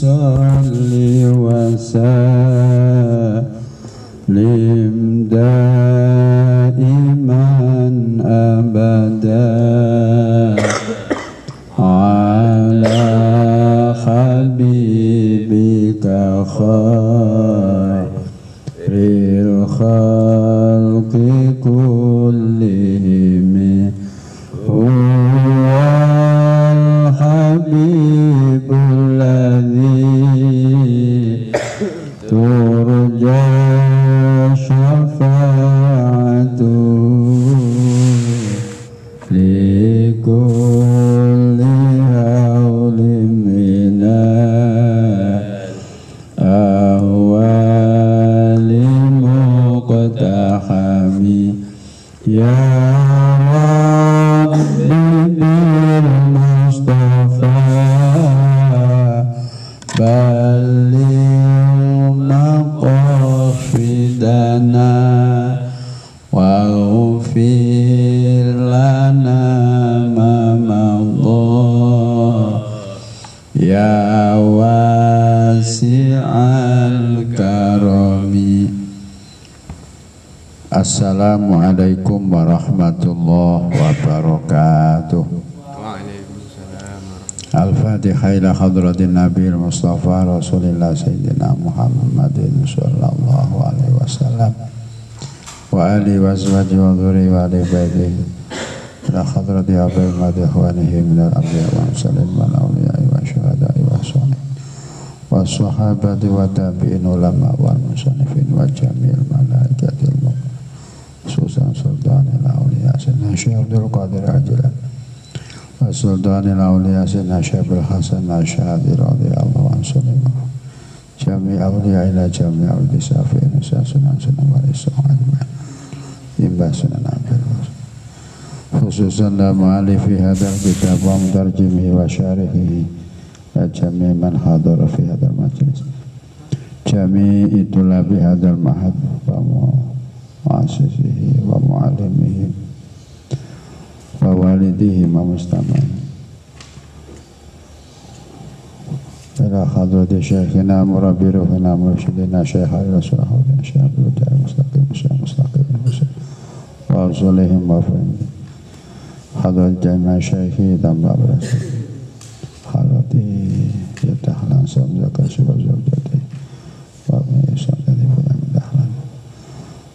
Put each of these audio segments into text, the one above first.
صل وسلم Rasulillah Sayyidina Muhammadin Sallallahu alaihi wasallam. Wa ali wa wa dhuri wa ali Ila khadrati madi khwanihi minal abdiya wa wa wa Wa sahabati wa tabi'in ulama wa musanifin Wa jamil malaikatil Susan Sultanil awliya Sayyidina Syekh Abdul Qadir وسلطان الأولياء سيدنا الشيخ الحسن الشهادي رضي الله عنه سلمه جميع أولياء إلى جميع أولياء سافين سنن سنن والإسلام أجمعين سنن عبد الواسع خصوصا لمؤلف هذا الكتاب ومترجمه وشارحه وجميع من حضر في هذا المجلس. جميع طلاب هذا المعهد ومؤسسه ومعلمه ووالده ومستمعه إلى حضرة شيخنا مربي روحنا مرشدنا شيخ علي رسول الله شيخ عبد الوداع المستقيم الشيخ مستقيم المسلم وأوصلهم وفهم حضرة جميع شيخي دم برسول حضرتي يفتح لنا زكاة سوى زوجته وابن إحسان الذي فلان من دخلنا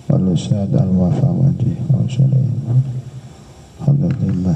والأستاذ الوفا وجه وأوصلهم حضرة الله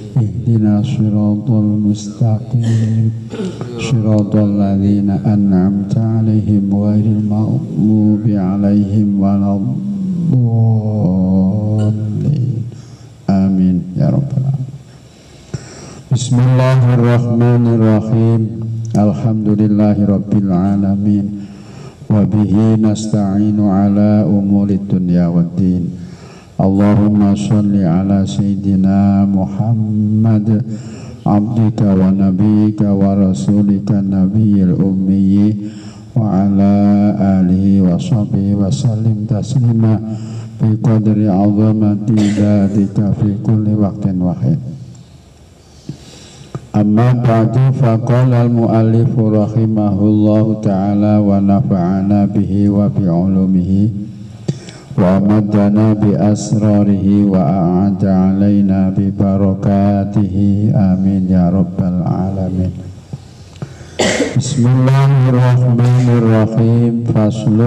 اهدنا الصراط المستقيم صراط الذين أنعمت عليهم غير المغضوب عليهم ولا الضالين آمين يا رب العالمين بسم الله الرحمن الرحيم الحمد لله رب العالمين وبه نستعين على أمور الدنيا والدين اللهم صل على سيدنا محمد عبدك ونبيك ورسولك النبي الأمي وعلى آله وصحبه وسلم تسليما بقدر عظمة ذاتك في كل وقت وحين. أما بعد فقال المؤلف رحمه الله تعالى ونفعنا به وبعلومه. ومدنا بأسراره وأعد علينا ببركاته آمين يا رب العالمين بسم الله الرحمن الرحيم فصل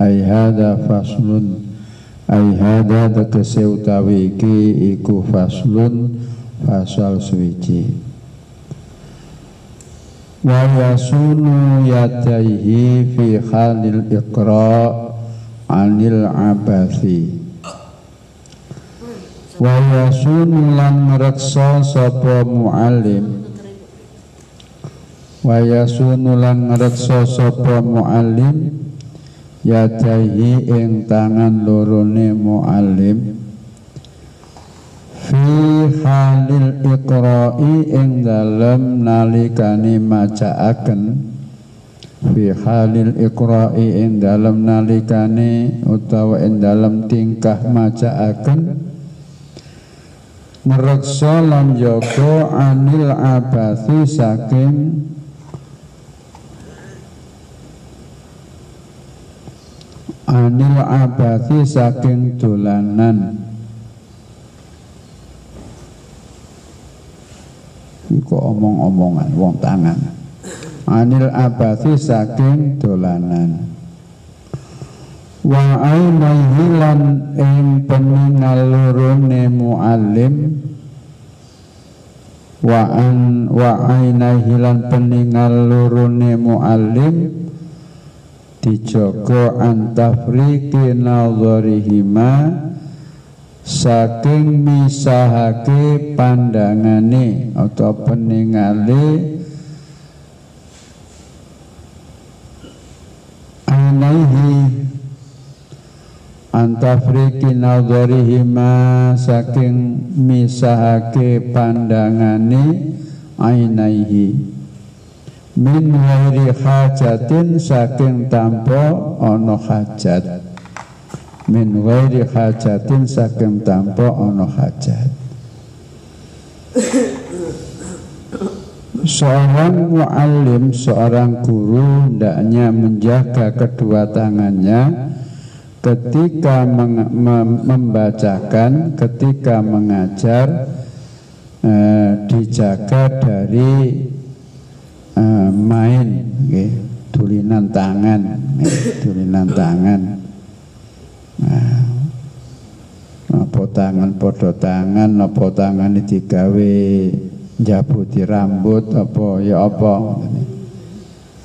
أي هذا فصل أي هذا tegese utawi iki iku faslun fasal suwiji wa yasunu yadaihi fi halil iqra' anil abathi wa yasun lan reksa sapa muallim. Wa yasunu lan ngrekso sapa muallim. Yadaihi ing tangan lorone muallim. Fi halil iqra'i ing dalem nalikane macaaken fi halil iqra'i ing dalem nalikane utawa ing dalem tingkah macaaken. Ngreksa lan jaga anil abathi saking anil abati saking dolanan. Iku omong-omongan wong tangan anil abati saking dolanan. Wa ainaihi lan ing peningal lorone muallim. Wa an wa ainaihi lan peningal lorone muallim. Dijogo antafriki nadharihima saking misahake pandangane atau peningale anaihi antafriki nadharihima saking misahake pandangane ainaihi. Min ghairi hajatin saking tanpa ana hajat. Min ghairi hajatin saking tanpa ana hajat Seorang muallim, seorang guru hendaknya menjaga kedua tangannya ketika membacakan, ketika mengajar, eh, dijaga dari uh, main okay. tulinan tangan okay. tulinan tangan nah, apa tangan podo tangan apa tangan digawe jabuti rambut apa ya apa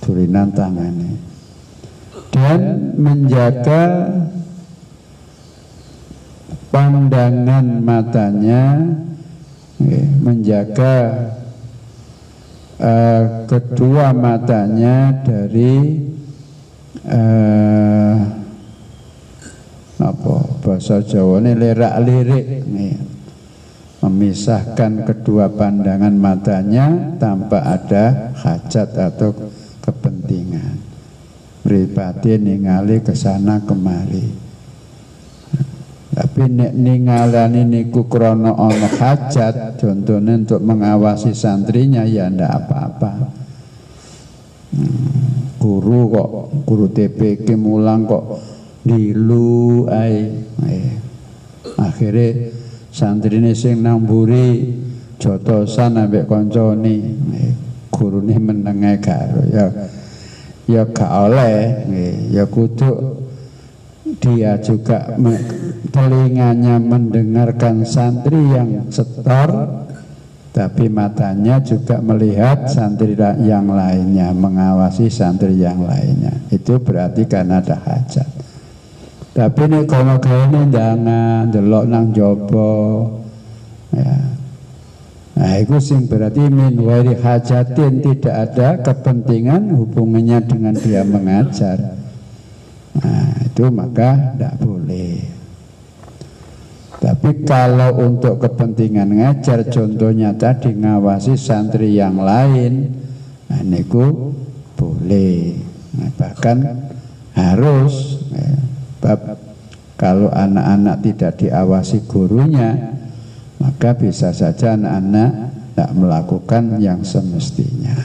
tulinan tangan dan menjaga pandangan matanya menjaga uh, kedua matanya dari uh, apa bahasa Jawa ini lerak lirik nih memisahkan kedua pandangan matanya tanpa ada hajat atau kepentingan. Pribadi ningali ke sana kemari. Tapi nek ningalani niku krono ono hajat contohnya untuk mengawasi santrinya ya ndak apa-apa. Hmm, guru kok guru TPK mulang kok dilu ai eh. akhirnya santrine sing namburi jotosan ambek koncone gurune menenge karo ya ya gak oleh. Eh. ya kudu dia juga telinganya mendengarkan santri yang setor tapi matanya juga melihat santri yang lainnya mengawasi santri yang lainnya. Itu berarti karena ada hajat tapi ini kalau ini jangan delok nang jopo ya Nah, itu sing berarti min wari hajatin tidak ada kepentingan hubungannya dengan dia mengajar. Nah, itu maka tidak boleh. Tapi kalau untuk kepentingan ngajar, contohnya tadi ngawasi santri yang lain, nah niku boleh. Nah, bahkan harus. Ya, bab, kalau anak-anak tidak diawasi gurunya, maka bisa saja anak-anak tidak melakukan yang semestinya.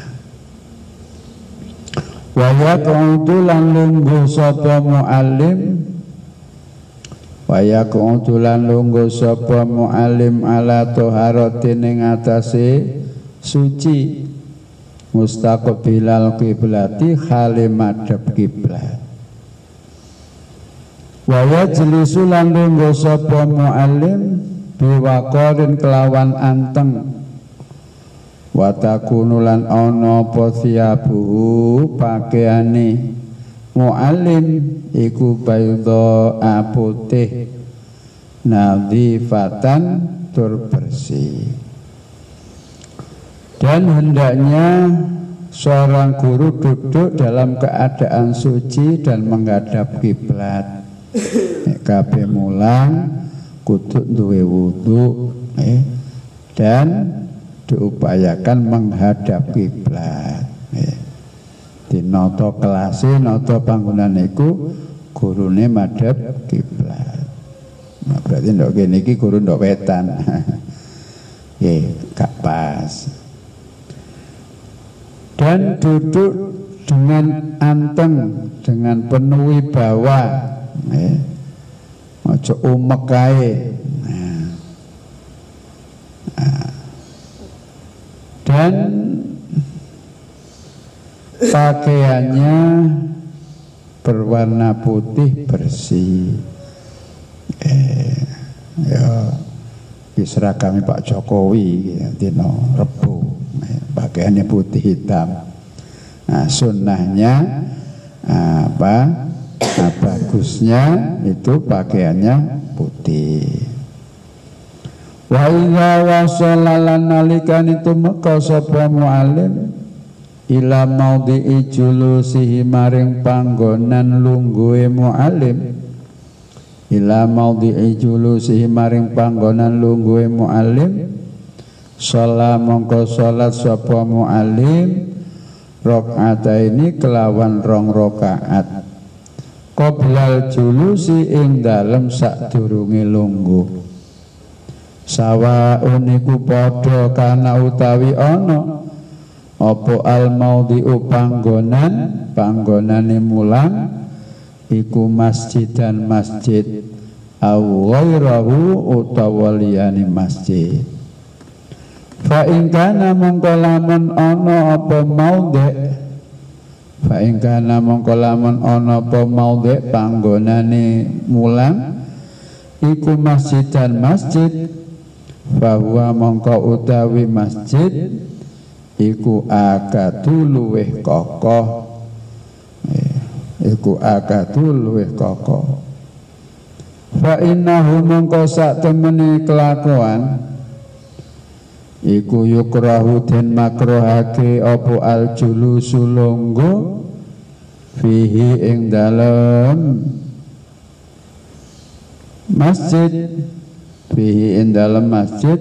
Wa yaqudu lan lungguh sapa muallim? Wa yaqudu lan lungguh sapa muallim ala taharatin ing atase suci mustaqbilal kiblati khali kiblat wa yajlisu lan lungguh sapa muallim biwaqarin kelawan anteng. Watakunulan ono apa siabuhu pakaiane. Muallim iku baydo aputih nadhifatan tur bersih dan hendaknya seorang guru duduk dalam keadaan suci dan menghadap kiblat. Kabeh mulang kudu duwe wudu eh, dan diupayakan menghadap kiblat. Eh. Di noto kelase noto bangunan iku gurune madhep kiblat. Nah, berarti ndok kene iki guru ndok wetan. Nggih, gak pas. Dan duduk dengan anteng, dengan penuh wibawa. Nggih. Aja umek kae. Nah. Nah. Dan pakaiannya berwarna putih bersih eh, ya seragami Pak Jokowi dino rebu eh, pakaiannya putih hitam nah sunnahnya apa nah, bagusnya itu pakaiannya putih. Wa idza nalikan itu meka sapa muallim ila maudhi'i julusihi maring panggonan lungguhe muallim. Ila maudhi'i julusihi maring panggonan lungguhe muallim. Sholat mongko sholat sapa muallim. Ini kelawan rong rokaat Qoblal julusi ing dalem sadurunge lungguh. Sawa uniku padha kana utawi ana Opo al maudhi'u panggonan panggonane mulang iku masjid dan masjid au ghairahu utawa liyane masjid. Fa in kana mongko lamun ana apa maudhi' fa in kana mongko lamun ana apa maudhi' panggonane mulang iku masjid dan masjid. Bahwa mongko utawi masjid iku akadu luweh kokoh. Iku akadu luweh kokoh. Fa innahu mongko sak temene kelakuan iku yukrahu den makruhake apa al julusu longgo fihi ing dalem masjid. Fihi ing dalem masjid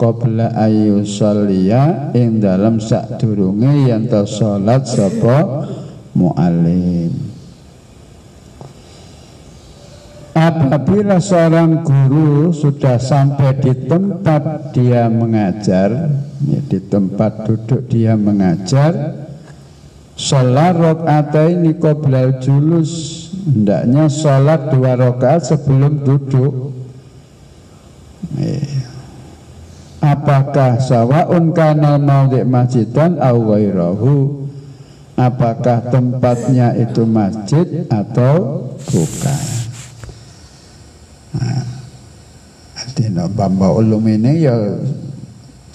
qabla ayu salliya ing dalam sadurunge yen salat sapa muallim Apabila seorang guru sudah sampai di tempat dia mengajar, ya, di tempat duduk dia mengajar, sholat rokaat ini qoblal julus, hendaknya sholat dua rakaat sebelum duduk. Ya apakah sawaun kana maudhi masjidan au ghairahu? Apakah tempatnya itu masjid atau bukan nah, artinya bamba ulum ini ya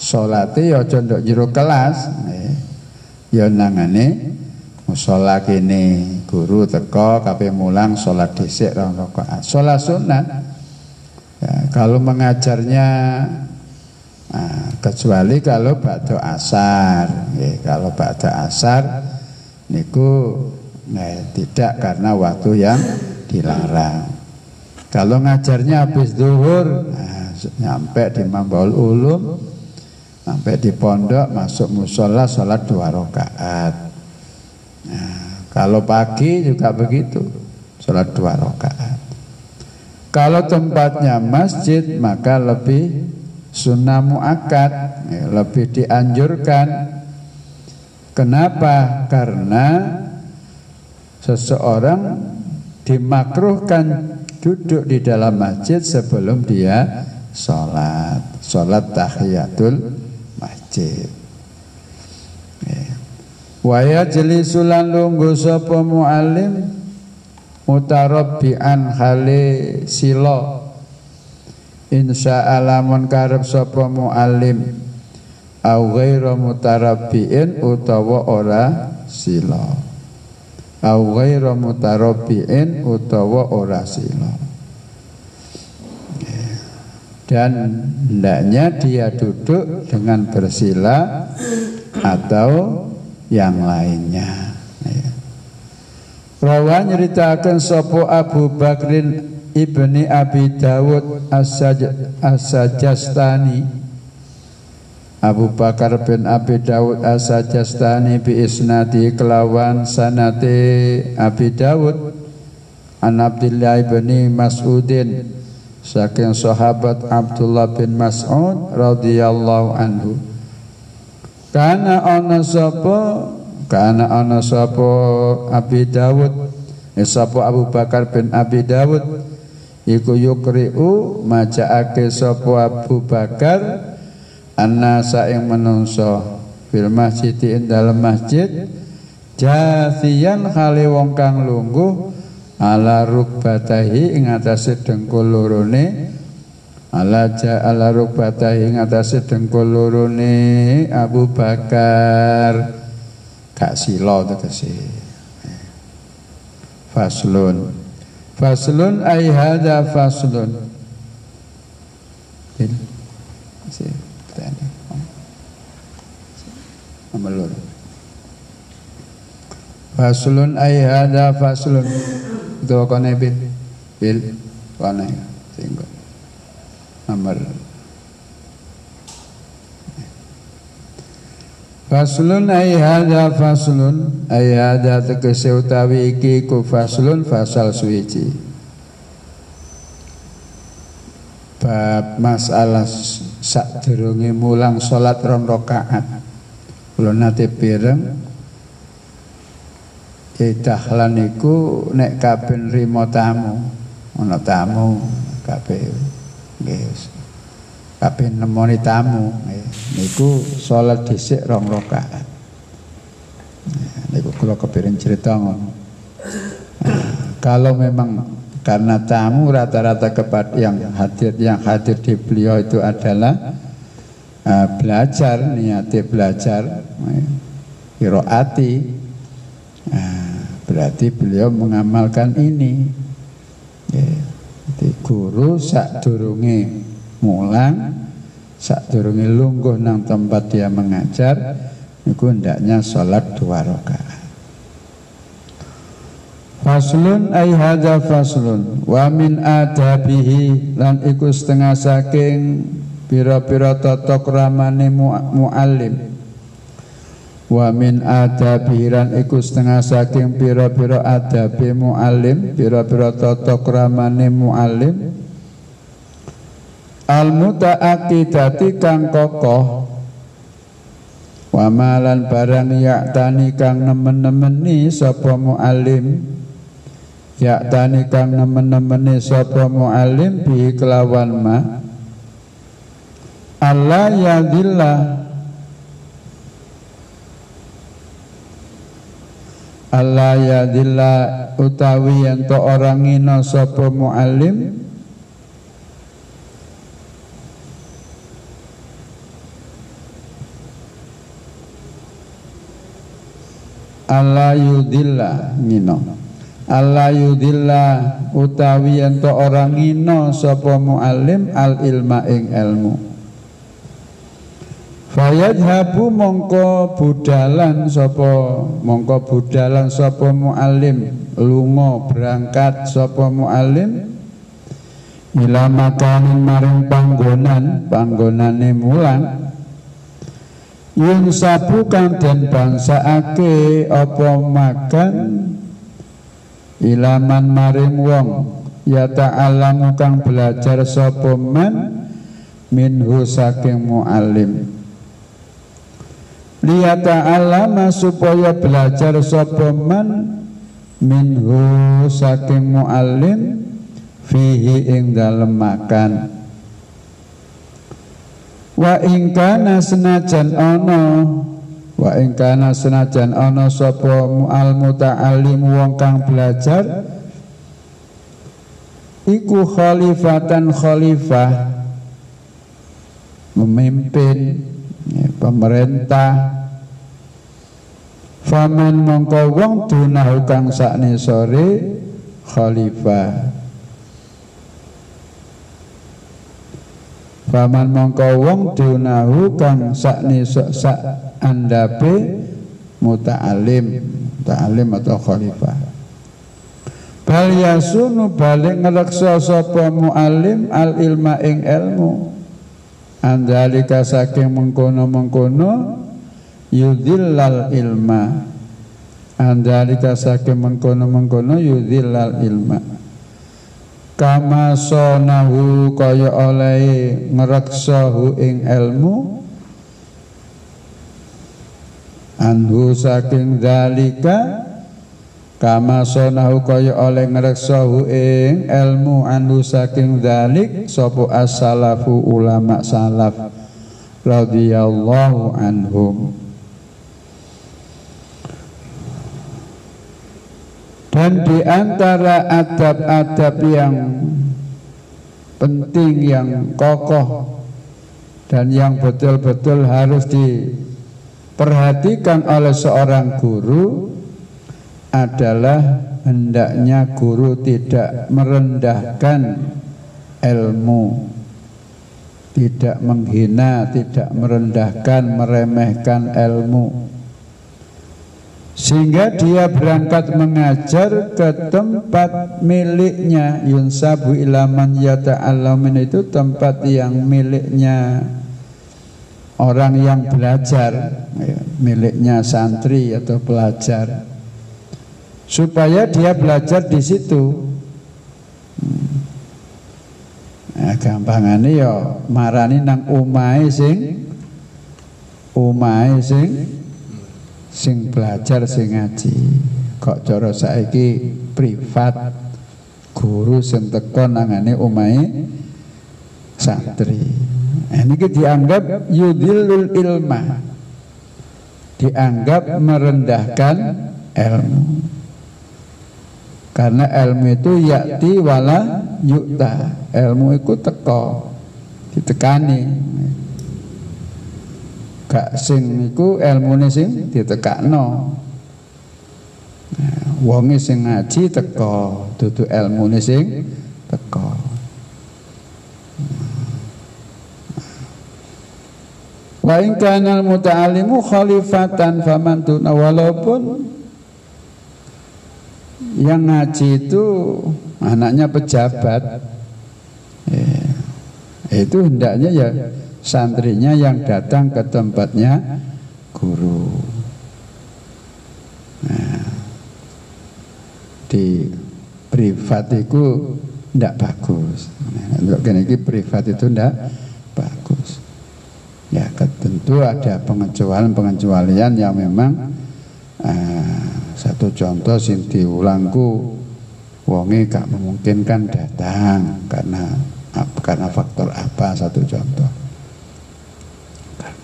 salate ya condok jero kelas. Eh, ya nangane musola kene guru teko kabeh mulang salat dhisik rong rakaat. Salat sunat. Ya, kalau mengajarnya Nah, kecuali kalau batu asar, ya, kalau batu asar niku nah, tidak karena waktu yang dilarang. Kalau ngajarnya habis duhur, nah, nyampe di Mambaul Ulum, sampai di pondok masuk musola sholat dua rakaat. Nah, kalau pagi juga begitu, sholat dua rakaat. Kalau tempatnya masjid maka lebih sunnah muakkad ya, lebih dianjurkan kenapa karena seseorang dimakruhkan duduk di dalam masjid sebelum dia sholat. Sholat tahiyatul masjid. Ya. waya jelisulan lunggu sopo mu'alim mutarabbi'an khali silo insya alamun karep sapa muallim au ghairu mutarabbiin utawa ora sila. Au ghairu mutarabbiin utawa ora sila dan hendaknya dia duduk dengan bersila atau yang lainnya. Ya. Rawa nyeritakan sopo Abu Bakrin ibni Abi Dawud As-Sajastani Abu Bakar bin Abi Dawud As-Sajastani bi isnadi kelawan sanate Abi Dawud An Abdullah bin Mas'udin saking sahabat Abdullah bin Mas'ud radhiyallahu anhu. Kana ana sapa? Kana ana sapa Abi Dawud? Eh, sapa Abu Bakar bin Abi Dawud? Iku yukriu macaake sapa Abu Bakar annasa ing menungso fil masjid ing dalam masjid. Jathiyan khali wong kang lungguh ala rukbatahi ing atase dengkul lorone. Ala ja ala rukbatahi ing atase dengkul lorone Abu Bakar. Gak sila tegese. Faslun. Faslun ay hadza faslun. Amalur faslun ay hadza faslun. Itu kone bil bil kone. Sehingga amal Faslun ay hadza faslun. Ay hadza tegese utawi iki ku faslun fasal suwiji. Bab masalah sadurunge mulang salat rong rakaat. Kula nate pireng dahlan iku nek kabeh nrimo tamu, ana tamu kabeh nggih. Kabeh nemoni tamu niku salat dhisik rong rakaat. Niku kula kepiring cerita ngono. Kalau memang karena tamu rata-rata kepada yang hadir yang hadir di beliau itu adalah uh, belajar niati belajar kiroati uh, berarti beliau mengamalkan ini. Ya, guru sak durunge mulang durungi lungguh nang tempat dia mengajar niku hendaknya salat dua rakaat. Faslun ay hadza faslun wa min adabihi lan iku setengah saking pira-pira tata kramane muallim wa min adabihi lan iku setengah saking pira-pira adabe muallim pira-pira tata kramane muallim. Al mutaakidati kang kokoh. Wamalan barang yaktani kang nemen-nemeni sapa muallim. Yaktani kang nemen-nemeni sapa muallim bi kelawan ma. Allah yadillah Allah utawi yang to orang ino sapa muallim. Allah yudilla ngino utawi ento orang ngino sapa muallim al ilma ing ilmu Fayadhabu mongko budalan sapa mongko budalan sapa muallim lunga berangkat sapa muallim? Ila makanin maring panggonan panggonane mulang Yung sabu kang den ake apa makan? Ilaman maring wong ya ta'alamu kang belajar sapa man minhu saking muallim liya ta'alama supaya belajar sapa man? Minhu saking muallim fihi ing dalem makan. Wa ingkana senajan ana wa ingkana senajan ana sapa mual muta'allim wong kang belajar? Iku khalifatan khalifah memimpin ya, pemerintah faman mongko wong dunahu kang sakne sore khalifah. Paman mongko wong dunahu kang sakni sak andape muta'alim muta'alim atau khalifah. Bal yasunu balik ngereksa sapa mu'alim al ilma ing ilmu. Andalika saking mengkono-mengkono yudhillal ilma. Andalika saking mengkono-mengkono yudhillal ilma. Kama sonahu kaya oleh ngreksahu ing ilmu anhu saking dalika kama sonahu kaya oleh ngreksahu ing ilmu anhu saking dalik sapa as-salafu ulama salaf radhiyallahu anhum Dan di antara adab-adab yang penting, yang kokoh dan yang betul-betul harus diperhatikan oleh seorang guru adalah hendaknya guru tidak merendahkan ilmu, tidak menghina, tidak merendahkan, meremehkan ilmu sehingga dia berangkat mengajar ke tempat miliknya. Yunsabu ilaman yata'allamin itu tempat yang miliknya. Orang yang belajar. Ya, miliknya santri atau pelajar. Supaya dia belajar di situ. Hmm. nah, gampangannya ya marani nang umai sing umai sing sing belajar sing ngaji. Kok cara saiki privat guru sing teko nangane omahe santri. Ini dianggap yudilul ilma. Dianggap merendahkan ilmu. Karena ilmu itu yakti wala yukta ilmu itu teko ditekani gak sing iku ilmune sing ditekakno nah, wonge sing ngaji teko dudu ilmune sing teko Wa in kana muta'allimu khalifatan faman tuna walaupun yang ngaji itu anaknya pejabat. Ya, itu hendaknya ya santrinya yang datang ke tempatnya guru. Nah, di privat itu tidak bagus. Nah, untuk ini privat itu tidak bagus. Ya tentu ada pengecualian-pengecualian yang memang uh, satu contoh sing diulangku wonge gak memungkinkan datang karena karena faktor apa satu contoh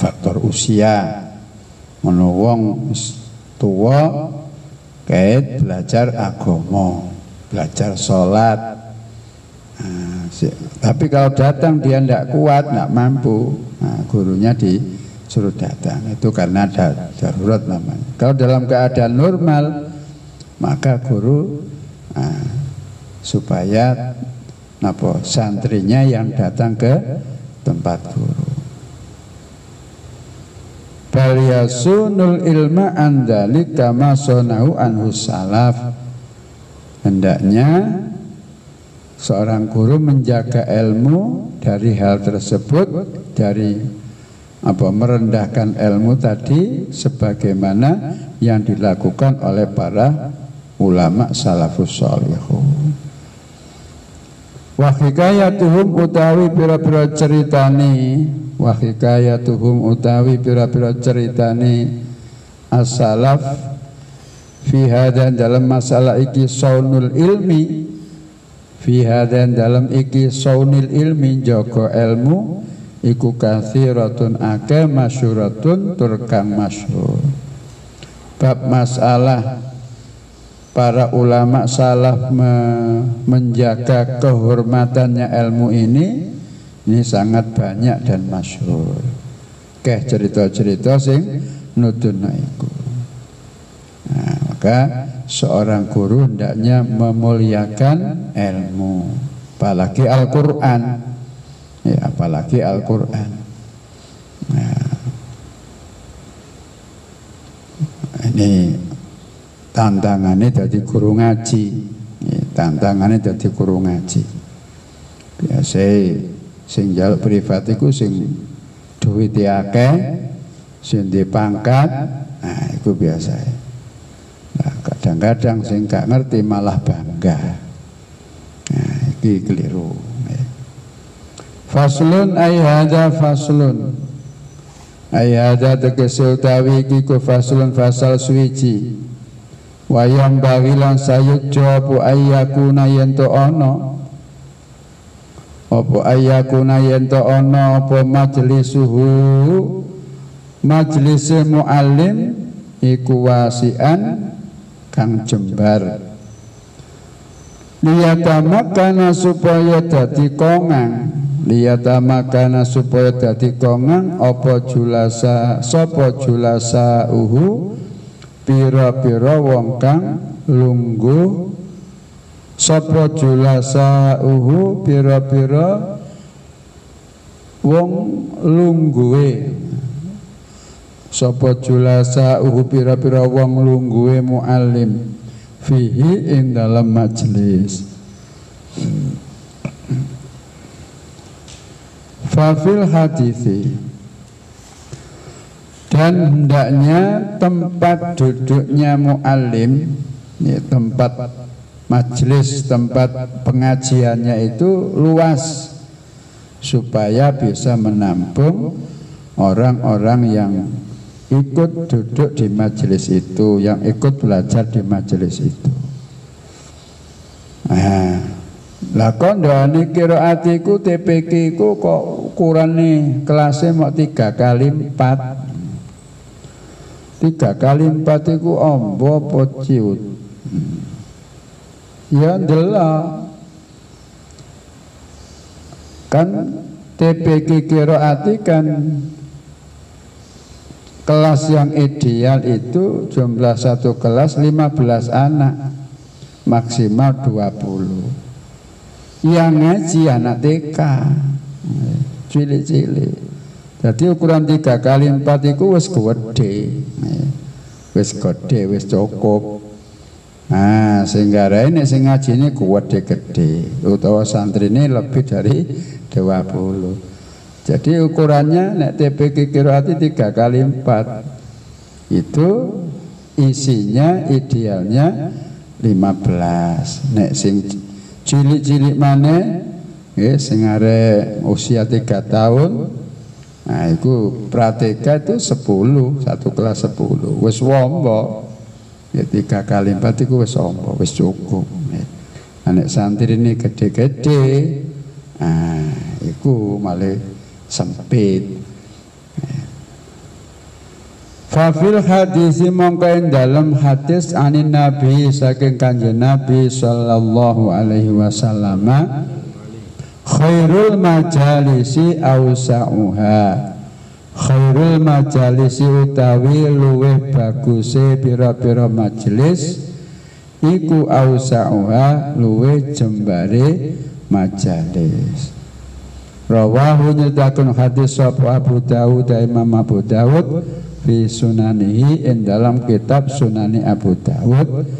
faktor usia. Menowong tua kait belajar agama belajar sholat. Nah, tapi kalau datang dia tidak kuat tidak mampu nah, gurunya disuruh datang. Itu karena ada darurat namanya. Kalau dalam keadaan normal maka guru nah, supaya apa santrinya yang datang ke tempat guru bal yasunul ilma andalik kama sonau anhu salaf. Hendaknya seorang guru menjaga ilmu dari hal tersebut dari apa merendahkan ilmu tadi sebagaimana yang dilakukan oleh para ulama salafus salihun wa hikayatuhum utawi pira-pira ceritani. Wa hikayatuhum utawi pira-pira ceritane as-salaf fi hadan dalam masalah iki saunul ilmi. Fi hadan dalam iki saunil ilmi joko ilmu iku kathiratun ake masyuratun turkang masyhur. Bab masalah para ulama salaf me menjaga kehormatannya ilmu ini ini sangat banyak dan masyhur. Keh cerita-cerita sing nutuna iku. Nah, maka seorang guru hendaknya memuliakan ilmu, apalagi Al-Qur'an. Ya, apalagi Al-Qur'an. Nah, ini tantangannya jadi guru ngaji. Tantangannya jadi guru ngaji. Biasa sing jaluk privat itu sing duit akeh sing dipangkat nah itu biasa. Nah, kadang-kadang sing gak ngerti malah bangga. Nah ini keliru. Faslun ay hada faslun. Ay hada tegese utawi iki ku faslun fasal suwiji wayang bagilan sayuk jawab ayyakuna yento ono. Apa ayyakuna yento ono apa majlisuhu majlis muallim iku wasian kang jembar. Liyatamakana supaya dadi kongang. Liyatamakana supaya dadi kongang apa julasa sapa julasa uhu pira-pira wong kang lungguh sapa julasa uhu pira-pira wong lungguhe? Sapa julasa uhu pira-pira wong lungguhe muallim? Fihi ing dalam majlis. Fafil hadithi dan hendaknya tempat duduknya muallim ya, tempat majelis tempat pengajiannya itu luas supaya bisa menampung orang-orang yang ikut duduk di majelis itu yang ikut belajar di majelis itu. Nah lah kondone kiraatiku TPK ku kok ukurane kelasnya mau tiga kali empat tiga kali empat itu ombo apa ciut? Ya ndelok kan TPK Kiroati kan kelas yang ideal itu jumlah satu kelas 15 anak maksimal 20 yang ngaji anak TK cilik-cilik jadi ukuran tiga kali empat itu wis gede, wis gede, wis cukup. Nah, sehingga ini sing ngaji ini gede gede, utawa santri ini lebih dari 20 Jadi ukurannya nek TPK kiroati tiga kali empat itu isinya idealnya 15 nek sing cilik-cilik mana ya sing usia tiga tahun Nah, itu pratika itu sepuluh, satu kelas sepuluh. Wes wombo, ya tiga kali empat itu wes wombo, wes cukup. Anak santri ini gede-gede, nah, itu malah sempit. Fafil hadis mongko dalam hadis anin Nabi saking kanjeng Nabi sallallahu alaihi wasallam khairul majalisi ausa'uha khairul majalisi utawi luweh baguse pira-pira majelis iku ausa'uha luweh jembare majalis rawahu nyedakun hadis sapa Abu Dawud Imam Abu Dawud fi sunanihi in dalam kitab sunani Abu Dawud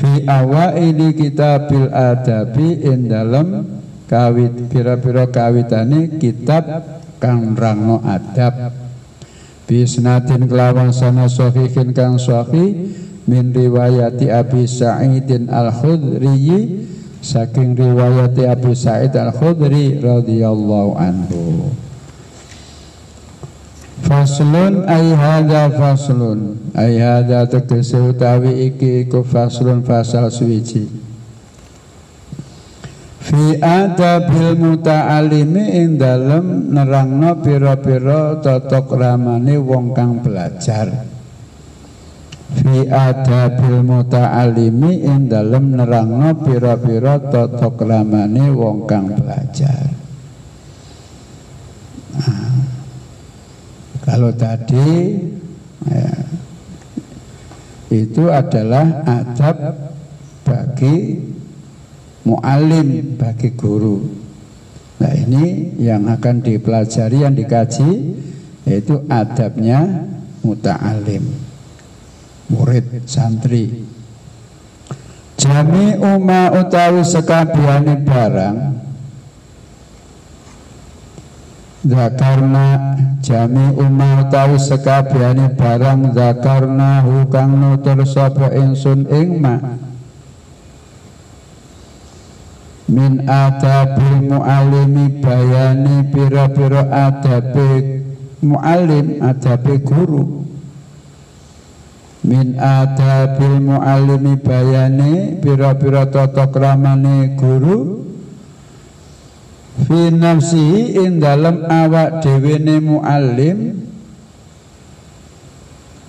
fi awaili kitabil adabi in dalam kawit pira-pira kawitane kitab kang rangno adab. Bisnatin kelawan sana sahihin kang sahih min riwayati Abi Sa'idin Al-Khudri saking riwayati Abu Sa'id Al-Khudri radhiyallahu anhu. Faslun ay hadza faslun. Ay tegese utawi iki iku faslun fasal suwiji fi adabil muta'alimi ing dalem nerangno pira-pira tata kramane wong kang belajar. Fi adabil muta'alimi ing dalem nerangno pira-pira tata kramane wong kang belajar. Nah, kalau tadi ya, itu adalah adab bagi mu'alim bagi guru. Nah ini yang akan dipelajari yang dikaji yaitu adabnya muta'alim. Murid santri. Jami uma utawi sekabiane barang. Zakarna jami uma utawi sekabiane barang zakarna hukang nutur sapa ingsun ing ma min adabil muallimi bayani pira-pira adabe muallim adabe guru. Min adabil muallimi bayani pira-pira tata kramane guru. Fi nafsihi ing dalem awak dhewe ne muallim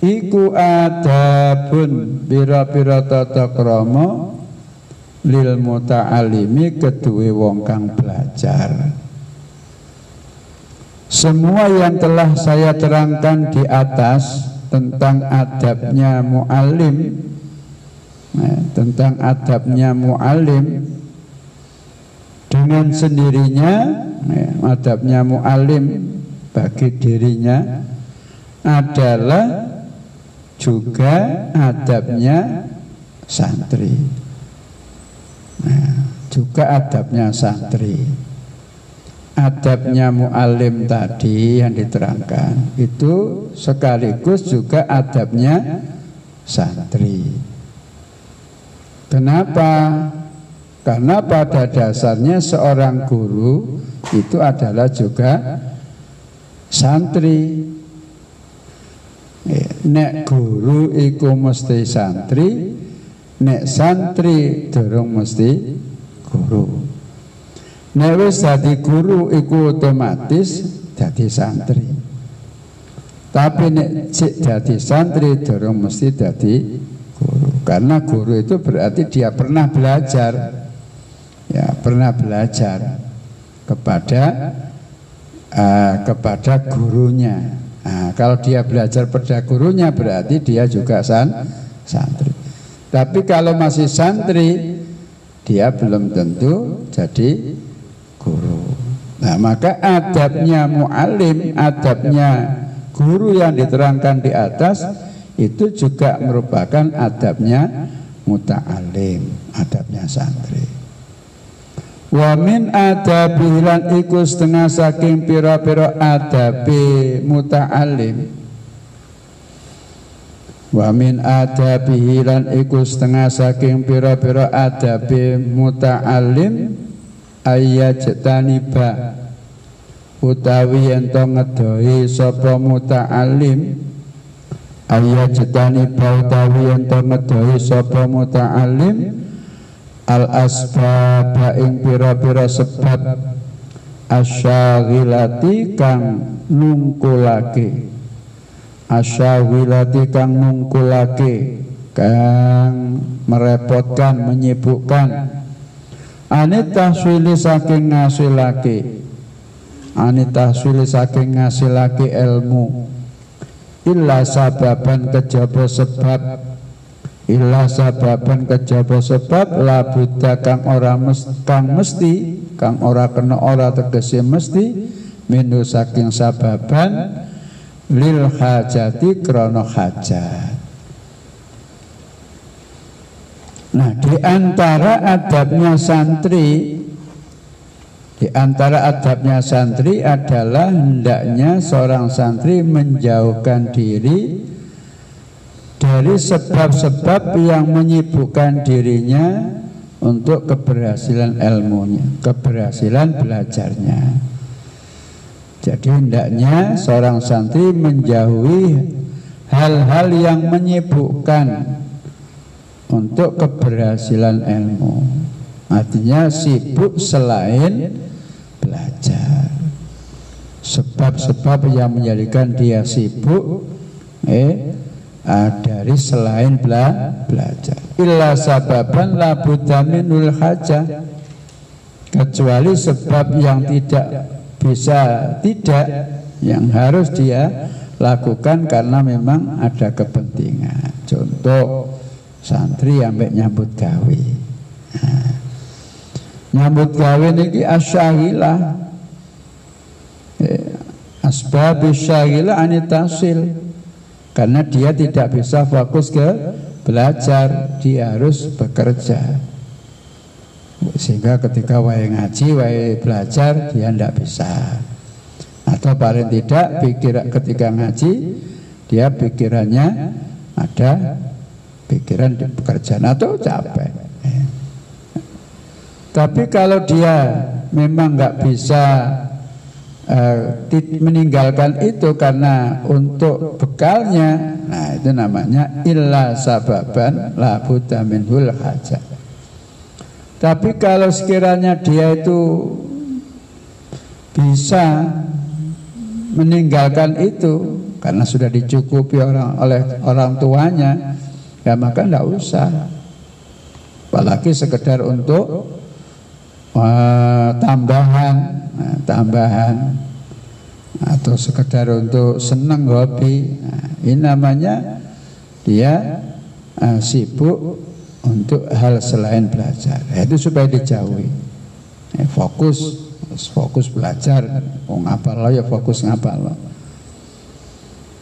iku adabun pira-pira tata krama lil muta'alimi kedue wong kang belajar. Semua yang telah saya terangkan di atas tentang adabnya mu'alim nah, tentang adabnya mu'alim dengan sendirinya nah, adabnya mu'alim bagi dirinya adalah juga adabnya santri nah, juga adabnya santri adabnya mu'alim tadi yang diterangkan itu sekaligus juga adabnya santri. Kenapa? Karena pada dasarnya seorang guru itu adalah juga santri. Nek guru iku mesti santri, nek santri durung mesti guru. Nek wis dadi guru iku otomatis dadi santri. Tapi nek cek dadi santri dorong mesti dadi guru. Karena guru itu berarti dia pernah belajar. Ya, pernah belajar kepada uh, kepada gurunya. Nah, kalau dia belajar pada gurunya berarti dia juga san santri. Tapi kalau masih santri dia belum tentu jadi guru. Nah, maka adabnya muallim, adabnya guru yang diterangkan di atas itu juga merupakan adabnya muta'alim, adabnya santri. Wa min adabi lan iku setengah saking pira-pira adabi muta'alim. Wa min adabi lan iku setengah saking pira-pira adabi muta'alim ayyajtaniba. Utawi yen to ngedoi sapa muta'alim ayyajtaniba utawi yen to ngedoi sapa muta'alim al asbab ing pira-pira sebab asyagilati kang nungkulake asyagilati kang nungkulake kang merepotkan menyibukkan. Anit tahsili saking ngasilake. Anit tahsili saking ngasilake ilmu. Illa sababan kejaba sebab. Illa sababan kejaba sebab La buddha kang ora mes, kang mesti Kang ora kena ora tegesi mesti Minu saking sababan Lil hajati krono hajat Nah, di antara adabnya santri di antara adabnya santri adalah hendaknya seorang santri menjauhkan diri dari sebab-sebab yang menyibukkan dirinya untuk keberhasilan ilmunya, keberhasilan belajarnya. Jadi hendaknya seorang santri menjauhi hal-hal yang menyibukkan untuk keberhasilan ilmu. Artinya sibuk selain belajar. Sebab-sebab yang menjadikan dia sibuk eh dari selain bela belajar. Illa sababan la minul haja. Kecuali sebab yang tidak bisa tidak yang harus dia lakukan karena memang ada kepentingan. Contoh santri ambek nyambut gawe. Nah, nyambut gawe niki asyahilah. Eh, asbab asyahilah anitasil. Karena dia tidak bisa fokus ke belajar dia harus bekerja sehingga ketika wae ngaji wae belajar dia tidak bisa atau paling tidak pikir ketika ngaji dia pikirannya ada pikiran di pekerjaan atau capek tapi kalau dia memang nggak bisa uh, meninggalkan itu karena untuk bekalnya, nah itu namanya illa sababan la buddha minhul hajat. Tapi kalau sekiranya dia itu bisa meninggalkan itu karena sudah dicukupi orang oleh orang tuanya, ya maka tidak usah. Apalagi sekedar untuk uh, tambahan, uh, tambahan atau sekedar untuk senang hobi. Nah, ini namanya dia uh, sibuk untuk hal selain belajar. Ya, itu supaya dijauhi. Ya, fokus, fokus belajar. Oh ngapal lo ya fokus ngapal lo.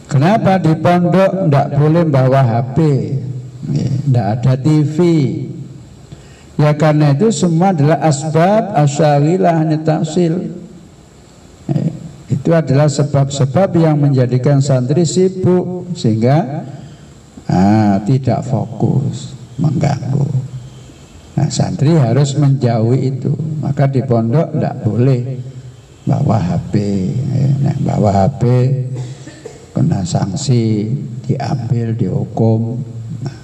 Kenapa di pondok tidak boleh bawa HP, tidak ya, ada TV? Ya karena itu semua adalah asbab asyawilah nitasil. Ya, itu adalah sebab-sebab yang menjadikan santri sibuk sehingga ah, tidak fokus mengganggu. Nah, santri harus menjauhi itu. Maka di pondok tidak boleh bawa HP. Nah, bawa HP kena sanksi, diambil, dihukum. Nah,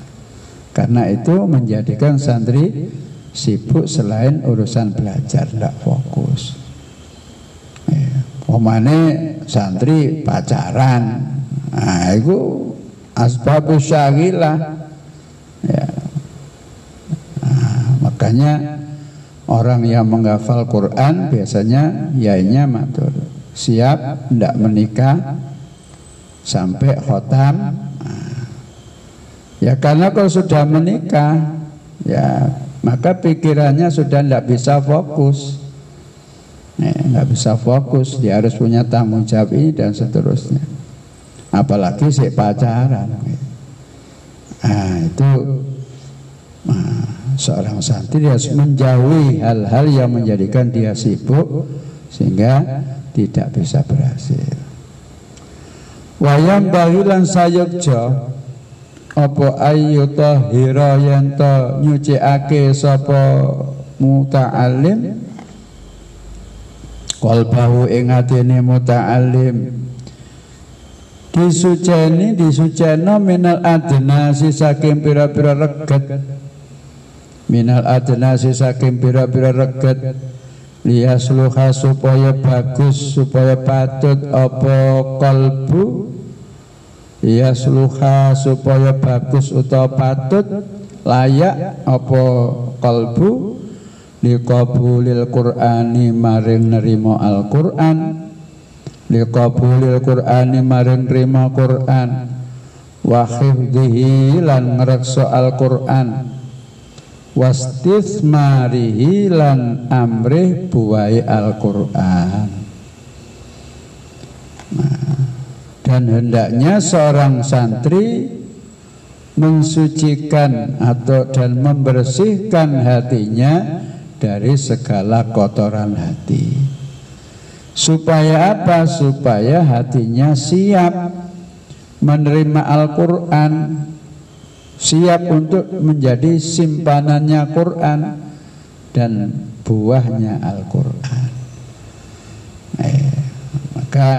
karena itu menjadikan santri sibuk selain urusan belajar, tidak fokus. Ya, Omane santri pacaran, nah itu asbabus syagilah. Ya, Makanya orang yang menghafal Quran biasanya yainya matur siap tidak menikah sampai khotam. Ya karena kalau sudah menikah ya maka pikirannya sudah tidak bisa fokus. Nggak bisa fokus, dia harus punya tanggung jawab ini dan seterusnya. Apalagi si pacaran. Nah, itu nah, seorang santri harus menjauhi hal-hal yang menjadikan dia sibuk sehingga tidak bisa berhasil. Wayang bahilan sayukja apa ayu tahira yen to nyucikake sapa muta'allim? Qalbahu ing atine muta'allim. Disuceni disuceno minal adnasi saking pira-pira reget minal adnasi saking pira-pira reget. Liyasluha supaya bagus supaya patut apa kalbu. Liyasluha supaya bagus utawa patut layak apa kalbu. Liqabulil qur'ani maring nerima al-qur'an. Liqabulil qur'ani maring nerima qur'an. Wa khifdihi lan al-qur'an wastismarihi lan amrih buai Al-Quran. Nah, dan hendaknya seorang santri mensucikan atau dan membersihkan hatinya dari segala kotoran hati. Supaya apa? supaya hatinya siap menerima Al-Quran siap untuk menjadi simpanannya Quran dan buahnya Al-Quran. Eh, maka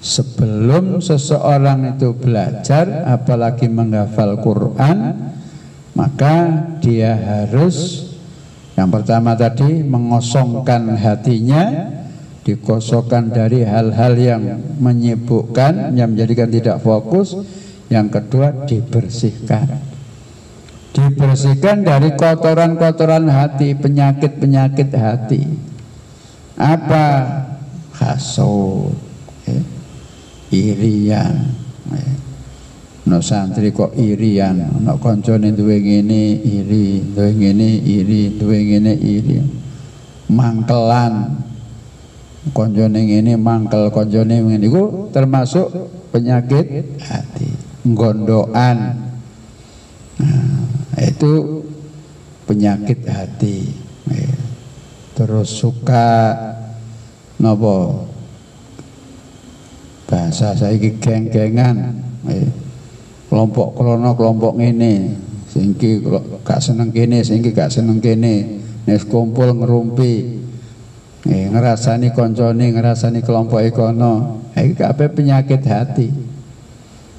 sebelum seseorang itu belajar, apalagi menghafal Quran, maka dia harus yang pertama tadi mengosongkan hatinya, dikosongkan dari hal-hal yang menyibukkan, yang menjadikan tidak fokus yang kedua dibersihkan. Dibersihkan dari kotoran-kotoran hati, penyakit-penyakit hati. Apa? Hasud, eh, irian. Eh. No santri kok irian, no koncone duwe ngene iri, duwe ngene iri, duwe ngene iri. Mangkelan. Koncone ngene mangkel, koncone ngene iku termasuk penyakit hati. Gondoan nah, itu penyakit hati. Ya. terus suka nopo bahasa saya geng-gengan. Ya. kelompok krono kelompok ini singki gak seneng kene singki gak seneng kene. Nes kumpul ngerumpi. Eh, ngerasani konconi, ngerasani kelompok ekono, eh, kabeh penyakit hati.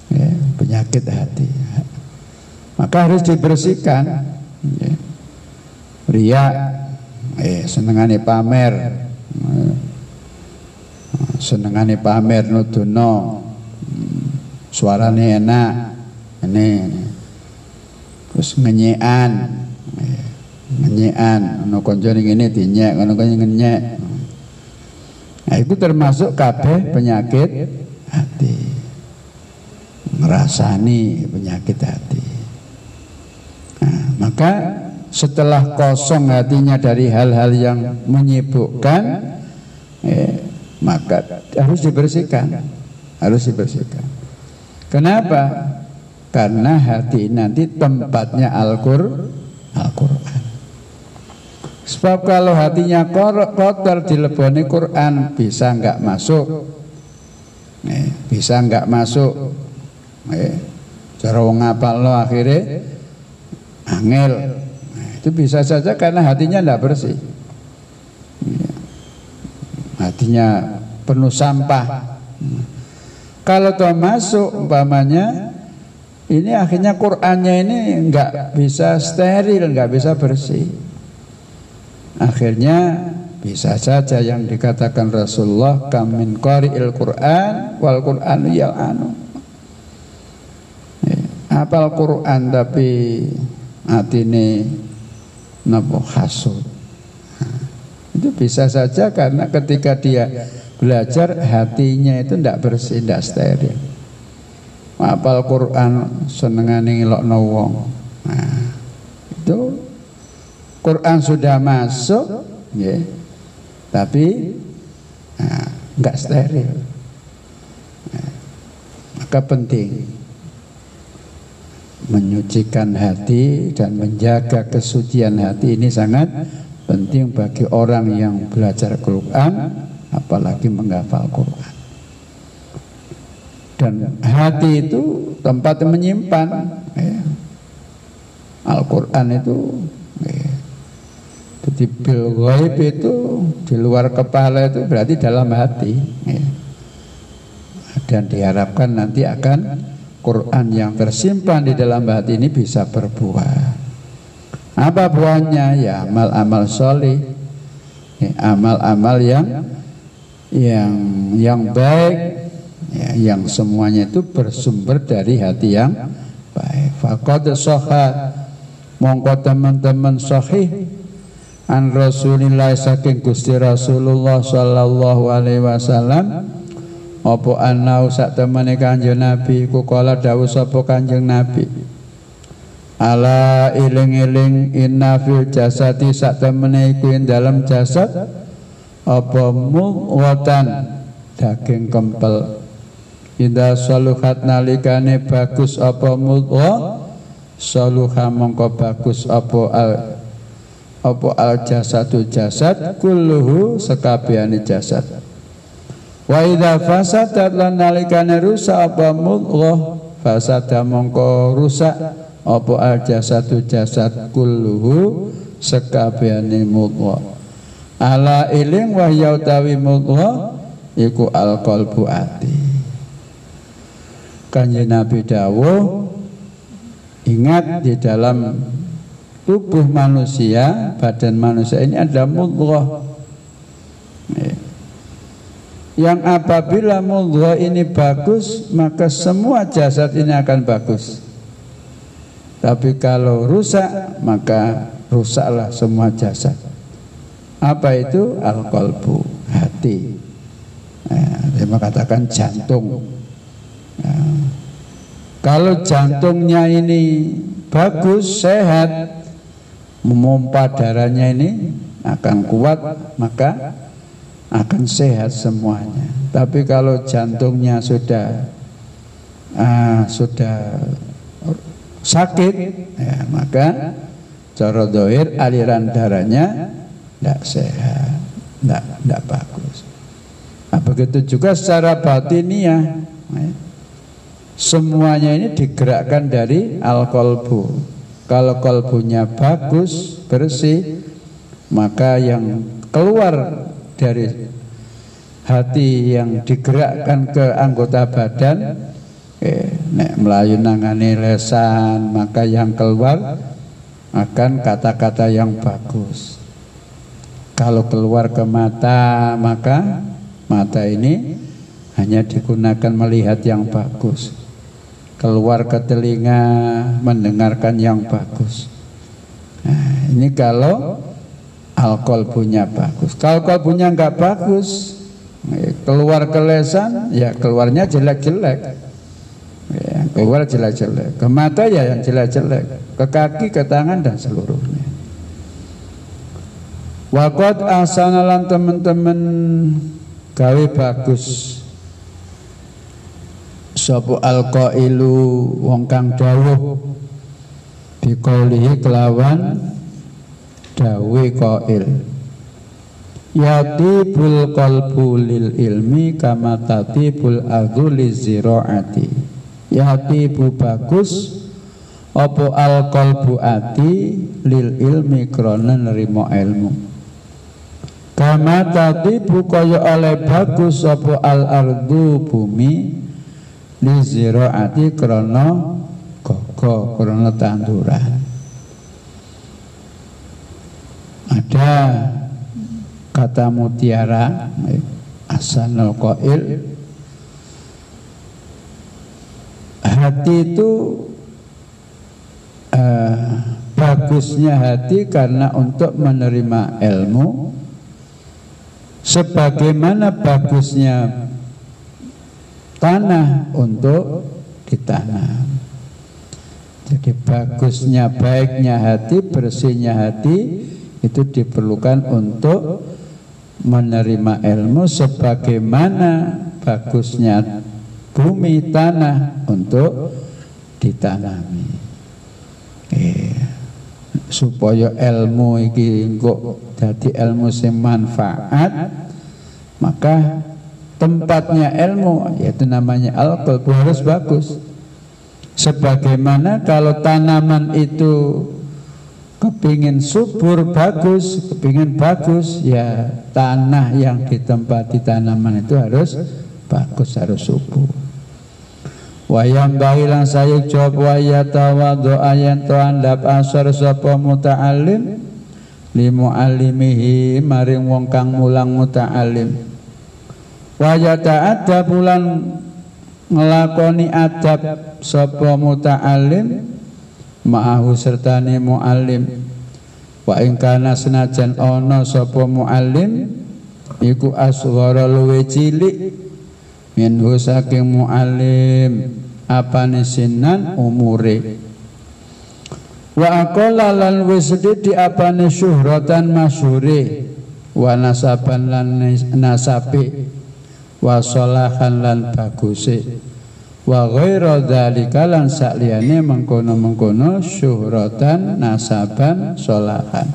Ya, penyakit hati. Maka harus dibersihkan. Ya. Ria, eh, senengane pamer, senengane pamer nuduno, suarane enak, ini, terus ngenyean, eh, ngenyekan. Ono ngene dinyek ono kanca ngenyek. Nah itu termasuk kabeh penyakit hati ngerasani penyakit hati. Nah, maka setelah kosong hatinya dari hal-hal yang menyibukkan eh, maka harus dibersihkan harus dibersihkan. Kenapa? Karena hati nanti tempatnya Al-Qur'an Al-Quran. Sebab kalau hatinya kotor dileboni Quran bisa nggak masuk, nih, bisa nggak masuk. Nih, cara wong lo akhirnya angel. Nah, itu bisa saja karena hatinya tidak bersih. Hatinya penuh sampah. Kalau toh masuk umpamanya ini akhirnya Qurannya ini nggak bisa steril, nggak bisa bersih. Akhirnya bisa saja yang dikatakan Rasulullah kamin qari'il Quran wal Quran ya anu. Apal Quran tapi atine napa hasud. Itu bisa saja karena ketika dia belajar hatinya itu tidak bersih, tidak steril. Apal Quran senengane ngelokno wong. Nah, itu Quran sudah masuk ya, tapi nah, nggak steril nah, maka penting menyucikan hati dan menjaga kesucian hati ini sangat penting bagi orang yang belajar Quran apalagi menghafal Quran dan hati itu tempat menyimpan ya. Al-Quran itu ya, jadi bil ghaib itu di luar kepala itu berarti dalam hati. Ya. Dan diharapkan nanti akan Quran yang tersimpan di dalam hati ini bisa berbuah. Apa buahnya? Ya amal-amal soleh, ya, amal-amal yang yang yang baik, ya, yang semuanya itu bersumber dari hati yang baik. Fakad soha mongko teman-teman sahih an Rasulillah saking Gusti Rasulullah sallallahu alaihi wasallam apa anau sak temene Kanjeng Nabi ku kala dawuh sapa Kanjeng Nabi? Ala iling-iling inna fil jasati sak temene iku dalam jasad apa muwatan daging kempel. Ida saluhat nalikane bagus apa mudwa saluha mongko bagus apa al apa al jasadu jasad kulluhu sekabehane jasad wa idza fasadat lan nalikane rusak apa mudghah? Fasada mongko rusak apa al jasadu jasad kulluhu sekabehane mudghah? Ala iling wa yautawi mudghah iku al qalbu ati. Kanjeng Nabi dawuh ingat di dalam tubuh manusia, badan manusia ini ada mudghah. Yang apabila mudghah ini bagus, maka semua jasad ini akan bagus. Tapi kalau rusak, maka rusaklah semua jasad. Apa itu? Al-qalbu, hati. Nah, dia mengatakan jantung. Nah, kalau jantungnya ini bagus, sehat, memompa darahnya ini akan kuat maka akan sehat semuanya. Tapi kalau jantungnya sudah uh, sudah sakit ya maka cara dohir aliran darahnya tidak sehat tidak tidak bagus. Nah, begitu juga secara batiniah ya. semuanya ini digerakkan dari al kolbu kalau kolbunya bagus bersih maka yang keluar dari hati yang digerakkan ke anggota badan eh, nek melayu nangani lesan maka yang keluar akan kata-kata yang bagus. Kalau keluar ke mata maka mata ini hanya digunakan melihat yang bagus. Keluar ke telinga mendengarkan yang bagus. Nah, ini kalau alkohol punya bagus. Kalau alkohol punya nggak bagus keluar ke lesan ya keluarnya jelek-jelek. Ya, keluar jelek-jelek. Ke mata ya yang jelek-jelek. Ke kaki ke tangan dan seluruhnya. Wakot asanalan teman-teman gawe bagus. Sopo alqailu wong kang dawuh bikaulihi kelawan dawe qail. Yatibul qalbu lil ilmi kama tatibul adhu liziraati Yatibu bagus Opo al qalbu ati lil ilmi krona nerimo ilmu. Kama tatibu kaya oleh bagus Opo al ardu bumi Liziraati krona Gogo krona tanduran Ada kata mutiara asanul qail hati itu uh, bagusnya hati karena untuk menerima ilmu. Sebagaimana bagusnya tanah untuk ditanam. Jadi bagusnya baiknya hati bersihnya hati itu diperlukan untuk menerima ilmu sebagaimana bagusnya bumi tanah untuk ditanami. Eh, supaya ilmu iki kok jadi ilmu sing manfaat maka tempatnya ilmu yaitu namanya alkohol harus bagus. Sebagaimana kalau tanaman itu kepingin subur bagus, kepingin bagus, ya tanah yang ditempati tanaman itu harus bagus, harus subur. Wayang bahilang saya jawab wayatawa doa yang to andap asar sapa muta'alim li mu'allimihi maring wong kang mulang muta'alim wayata adab bulan ngelakoni adab sapa muta'alim ma'ahu sertane muallim. Wa ing kana senajan ana sapa muallim iku asghara luwe cilik. Minhu saking muallim apane sinan umure. Wa aqala lan wis di apane syuhratan masyhure wa nasaban lan nasabe. Wa salahan lan baguse wa ghaira dzalika lan sakliyane mengkono-mengkono syuhratan nasaban solahan.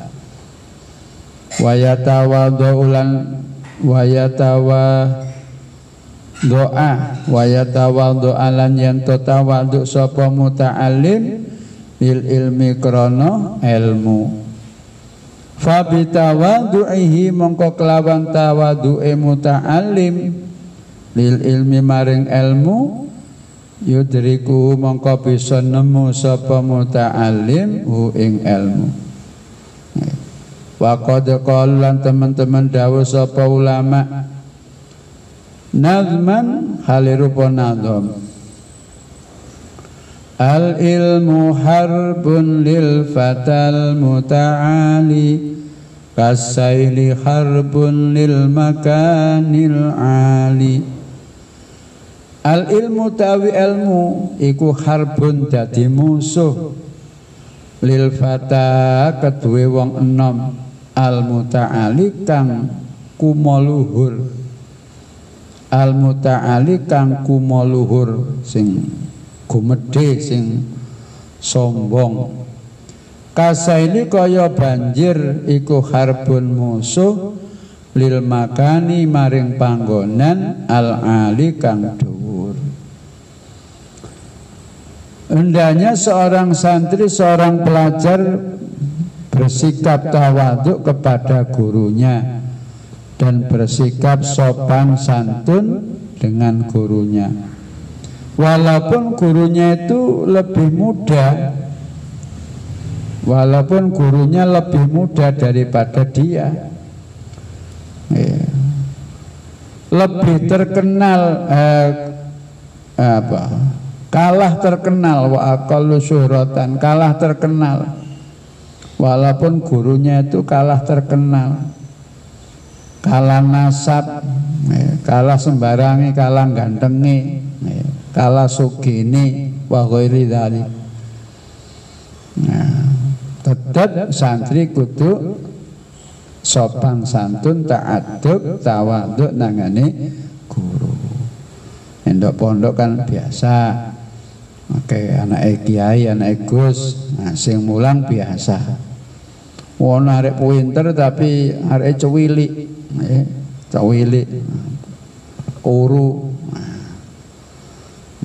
Wa yatawadhulan wa yatawa doa wa yatawadhu alan yen tawadhu sapa muta'allim bil ilmi krana ilmu. Fa bitawadhuhi mongko kelawan tawadhu'e muta'allim lil ilmi maring ilmu yudriku mongko bisa nemu sapa muta'alim hu ing ilmu. Wa qad lan teman-teman dawuh sapa ulama. Nazman halirupa nazam Al ilmu harbun lil fatal muta'ali Kasaili harbun lil makanil ali Al ilmu tawi ilmu iku harbun dadi musuh. Lil fata kedue wong enom. Al muta'ali kang kumoluhur. Al mutaali kang kumoluhur sing gumedhe sing sombong. Kasaini kaya banjir iku harbun musuh. Lil makani maring panggonan al ali kang dhuwur hendaknya seorang santri seorang pelajar bersikap tawaduk kepada gurunya dan bersikap sopan santun dengan gurunya walaupun gurunya itu lebih muda walaupun gurunya lebih muda daripada dia ya. lebih terkenal eh, apa kalah terkenal wa aqallu syuhratan. Kalah terkenal. Walaupun gurunya itu kalah terkenal. Kalah nasab ya. kalah sembarangi kalah gantengi ya. kalah sugini wa ghairi Nah, tetap santri kudu sopan santun ta'adub tawaduk nangani guru. Endok pondok kan biasa oke anak kiai anak gus. Nah, sing mulang biasa. Wong arek pinter tapi arek cewili eh, cewili kuru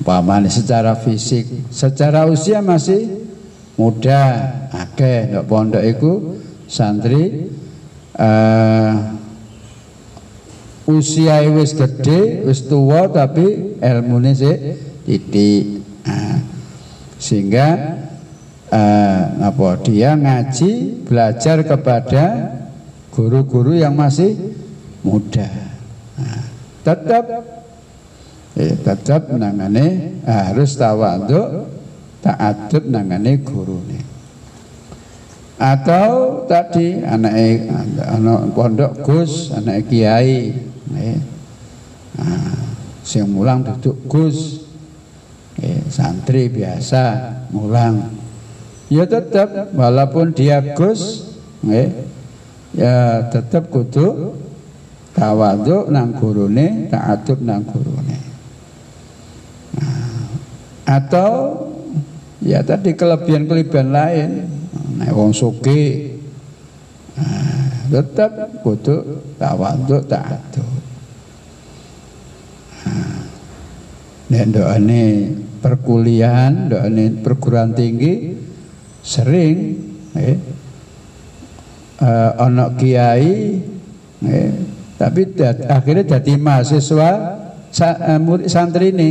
umpamanya secara fisik. Secara usia masih muda. Akeh ndok pondok iku santri. Uh, usia wis gede wis tua tapi ilmune sik titik nah, sehingga uh, apa dia ngaji belajar kepada guru-guru yang masih muda nah, tetap eh, tetap menangani harus tawaduk ta'adub nangane gurune atau tadi anak anak pondok Gus anak kiai eh. nah, sing mulang duduk Gus eh, santri biasa mulang ya tetap walaupun dia Gus eh, ya tetap kudu tawaduk nang gurune ta'adub nang gurune nah, atau Ya tadi kelebihan-kelebihan lain. Nek wong suki nah, tetap kudu tawaduk taatu. Nah, nek doane perkuliahan, doane perguruan tinggi sering eh, uh, ono kiai eh, tapi dat, akhirnya jadi mahasiswa sa, uh, murid santri ini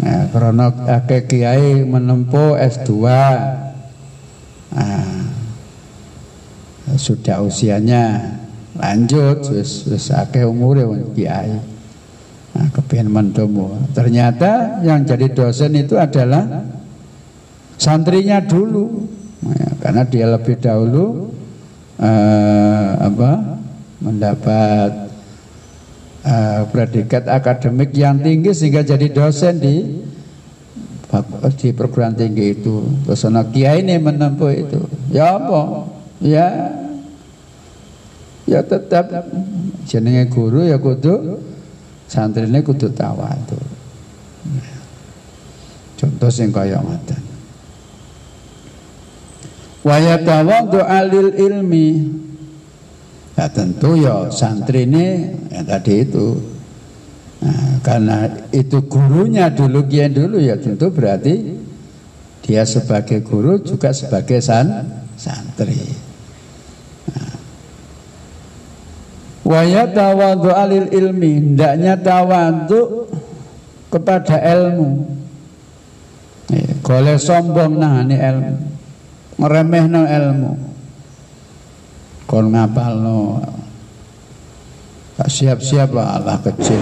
Nah, karena akeh kiai menempuh S2. Nah, sudah usianya lanjut wis akeh umure kiai. Nah, mentomo. Ternyata yang jadi dosen itu adalah santrinya dulu. Nah, karena dia lebih dahulu eh, apa? mendapat uh, predikat akademik yang tinggi sehingga jadi dosen di di perguruan tinggi itu terus kiai ini menempuh itu ya apa ya ya tetap jenenge guru ya kudu santri ini kudu tawadu contoh sing kaya ngoten wa yatawadu alil ilmi Ya tentu ya santri ini yang tadi itu. Nah, karena itu gurunya dulu kian dulu ya tentu berarti dia sebagai guru juga sebagai san santri. Nah. Waya tawadu alil ilmi Hendaknya tawadu kepada ilmu. Goleh sombong nah ini ilmu Meremeh no ilmu. Kon ngapalno? Siap-siap lah Allah kecil.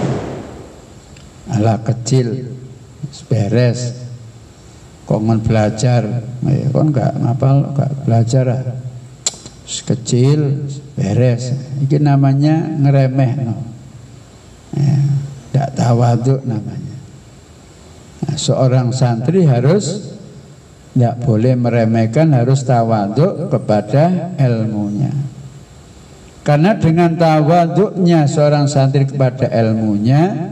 Allah kecil beres. Kongen belajar? Ya, kon gak ngapal gak belajar lah kecil beres. Ini namanya ngeremeh no ya, tidak tawaduk namanya. Nah, seorang santri harus tidak boleh meremehkan harus tawaduk kepada ilmunya. Karena dengan tawaduknya seorang santri kepada ilmunya,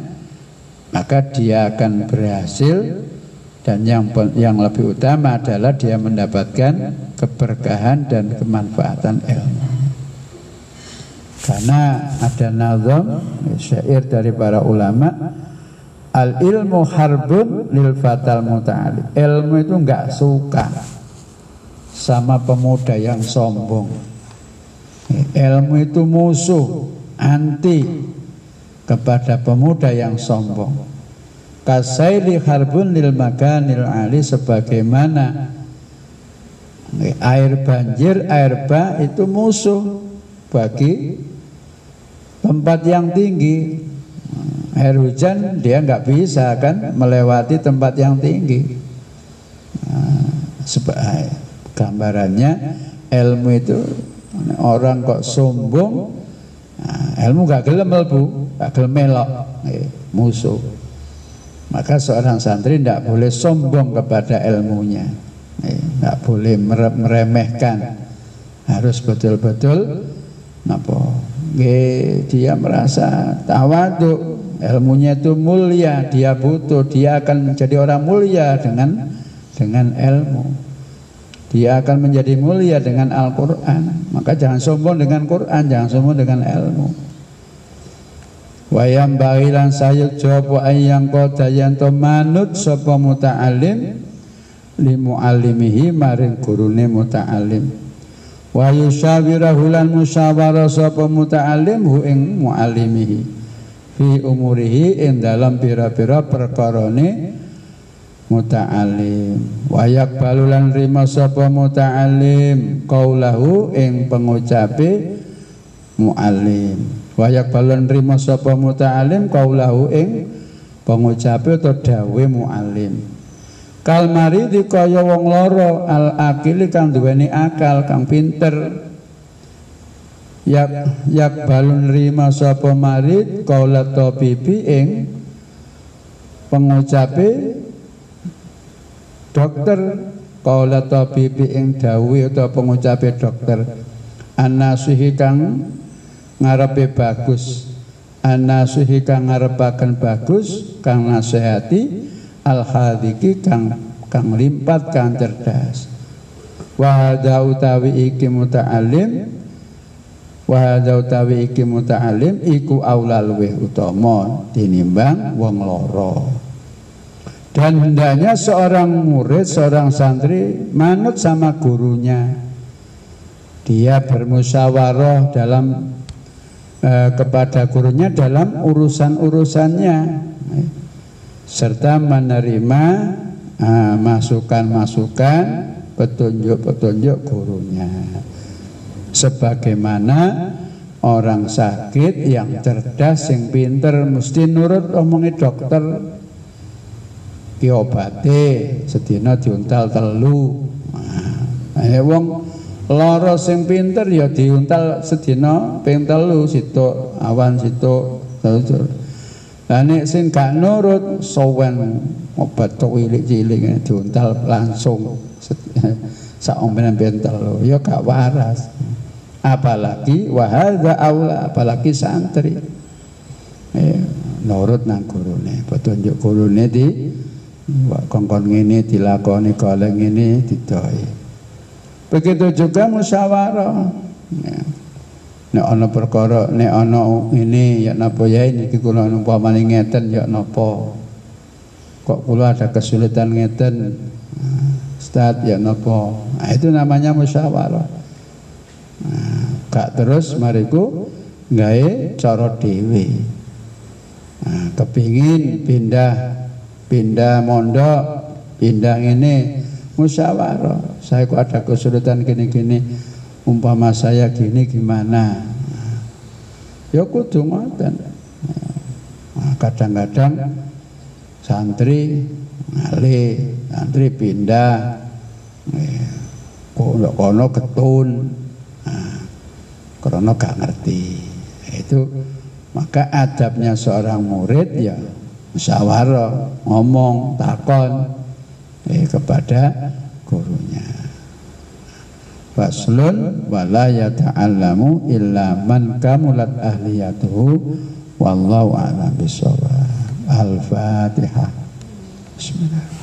maka dia akan berhasil dan yang yang lebih utama adalah dia mendapatkan keberkahan dan kemanfaatan ilmu. Karena ada nazam syair dari para ulama Al ilmu harbun lil fatal muta'ali Ilmu itu enggak suka sama pemuda yang sombong. Ilmu itu musuh, anti kepada pemuda yang sombong. Kasaili harbun lil makanil ali sebagaimana. Air banjir, air bah itu musuh bagi tempat yang tinggi. Air hujan dia nggak bisa kan melewati tempat yang tinggi. Nah, gambarannya ilmu itu orang kok sombong nah, ilmu gak gelem bu gak gelem musuh maka seorang santri tidak boleh sombong kepada ilmunya. Eh, boleh meremehkan. Harus betul-betul napa? Dia merasa tawadu ilmunya itu mulia dia butuh. Dia akan menjadi orang mulia dengan dengan ilmu. Dia akan menjadi mulia dengan Al-Quran. Maka jangan sombong dengan Quran jangan sombong dengan ilmu wayam bagilan sayuk jawab ayang kota yanto manut sopo muta'alim limu alimihi maring gurune muta'alim. Wa yusyawirahu lan musyawara sapa muta'allim hu ing muallimihi fi umurihi ing dalam pira-pira perkarane muta'allim wa yaqbalu lan rima sapa muta'allim qaulahu ing pengucape muallim wa yaqbalu lan rima sapa muta'allim qaulahu ing pengucape atau dawe muallim. Kalmari di kaya wong loro al akili kang duweni akal kang pinter. Yak yak balun rima sapa marid kaula tabibi ing pengucape dokter. Kaula tabibi ing dawuh utawa pengucape dokter. Anasuhi kang ngarepe bagus. Anasuhi kang ngarepaken bagus kang nasihati al hadiki kang kang limpat kang cerdas. Wa hadza utawi iki muta'allim wa hadza utawi iki muta'allim iku aula luweh utama tinimbang wong loro dan hendaknya seorang murid seorang santri manut sama gurunya. Dia bermusyawarah dalam eh, kepada gurunya dalam urusan-urusannya. Serta menerima ah, masukan-masukan petunjuk-petunjuk gurunya. Sebagaimana orang sakit yang cerdas yang pinter mesti nurut omongi dokter diobati sedina diuntal telu. Nah, eh wong lara sing pinter ya diuntal sedina ping telu situ awan situ lah nek sing gak nurut sowen obat cilik-cilik diuntal langsung sak ombenan bentel ya gak waras. Apalagi wahada aula apalagi santri. Eh, nurut nang gurune, petunjuk gurune di kongkon ngene dilakoni kala ngene didoi. Begitu juga musyawarah. Ya. Nek ana perkara nek ana ini ya napa ya niki kula umpamane ngeten ya napa. Kok kula ada kesulitan ngeten? Ustaz ya napa? Nah, itu namanya musyawarah. Nah, gak terus mariku gawe cara dhewe. Nah, kepingin pindah pindah mondok pindah ini musyawarah saya kok ada kesulitan gini-gini. Umpama saya gini gimana? Ya kudu ngoten. Nah, kadang-kadang santri ngali santri pindah eh, kono kono ketun. Nah, karena gak ngerti. Itu maka adabnya seorang murid ya musyawarah ngomong takon eh, kepada gurunya faslun wa la yata'allamu illa man kamulat ahliyatuhu wallahu a'lam bisawab al-fatihah. Bismillah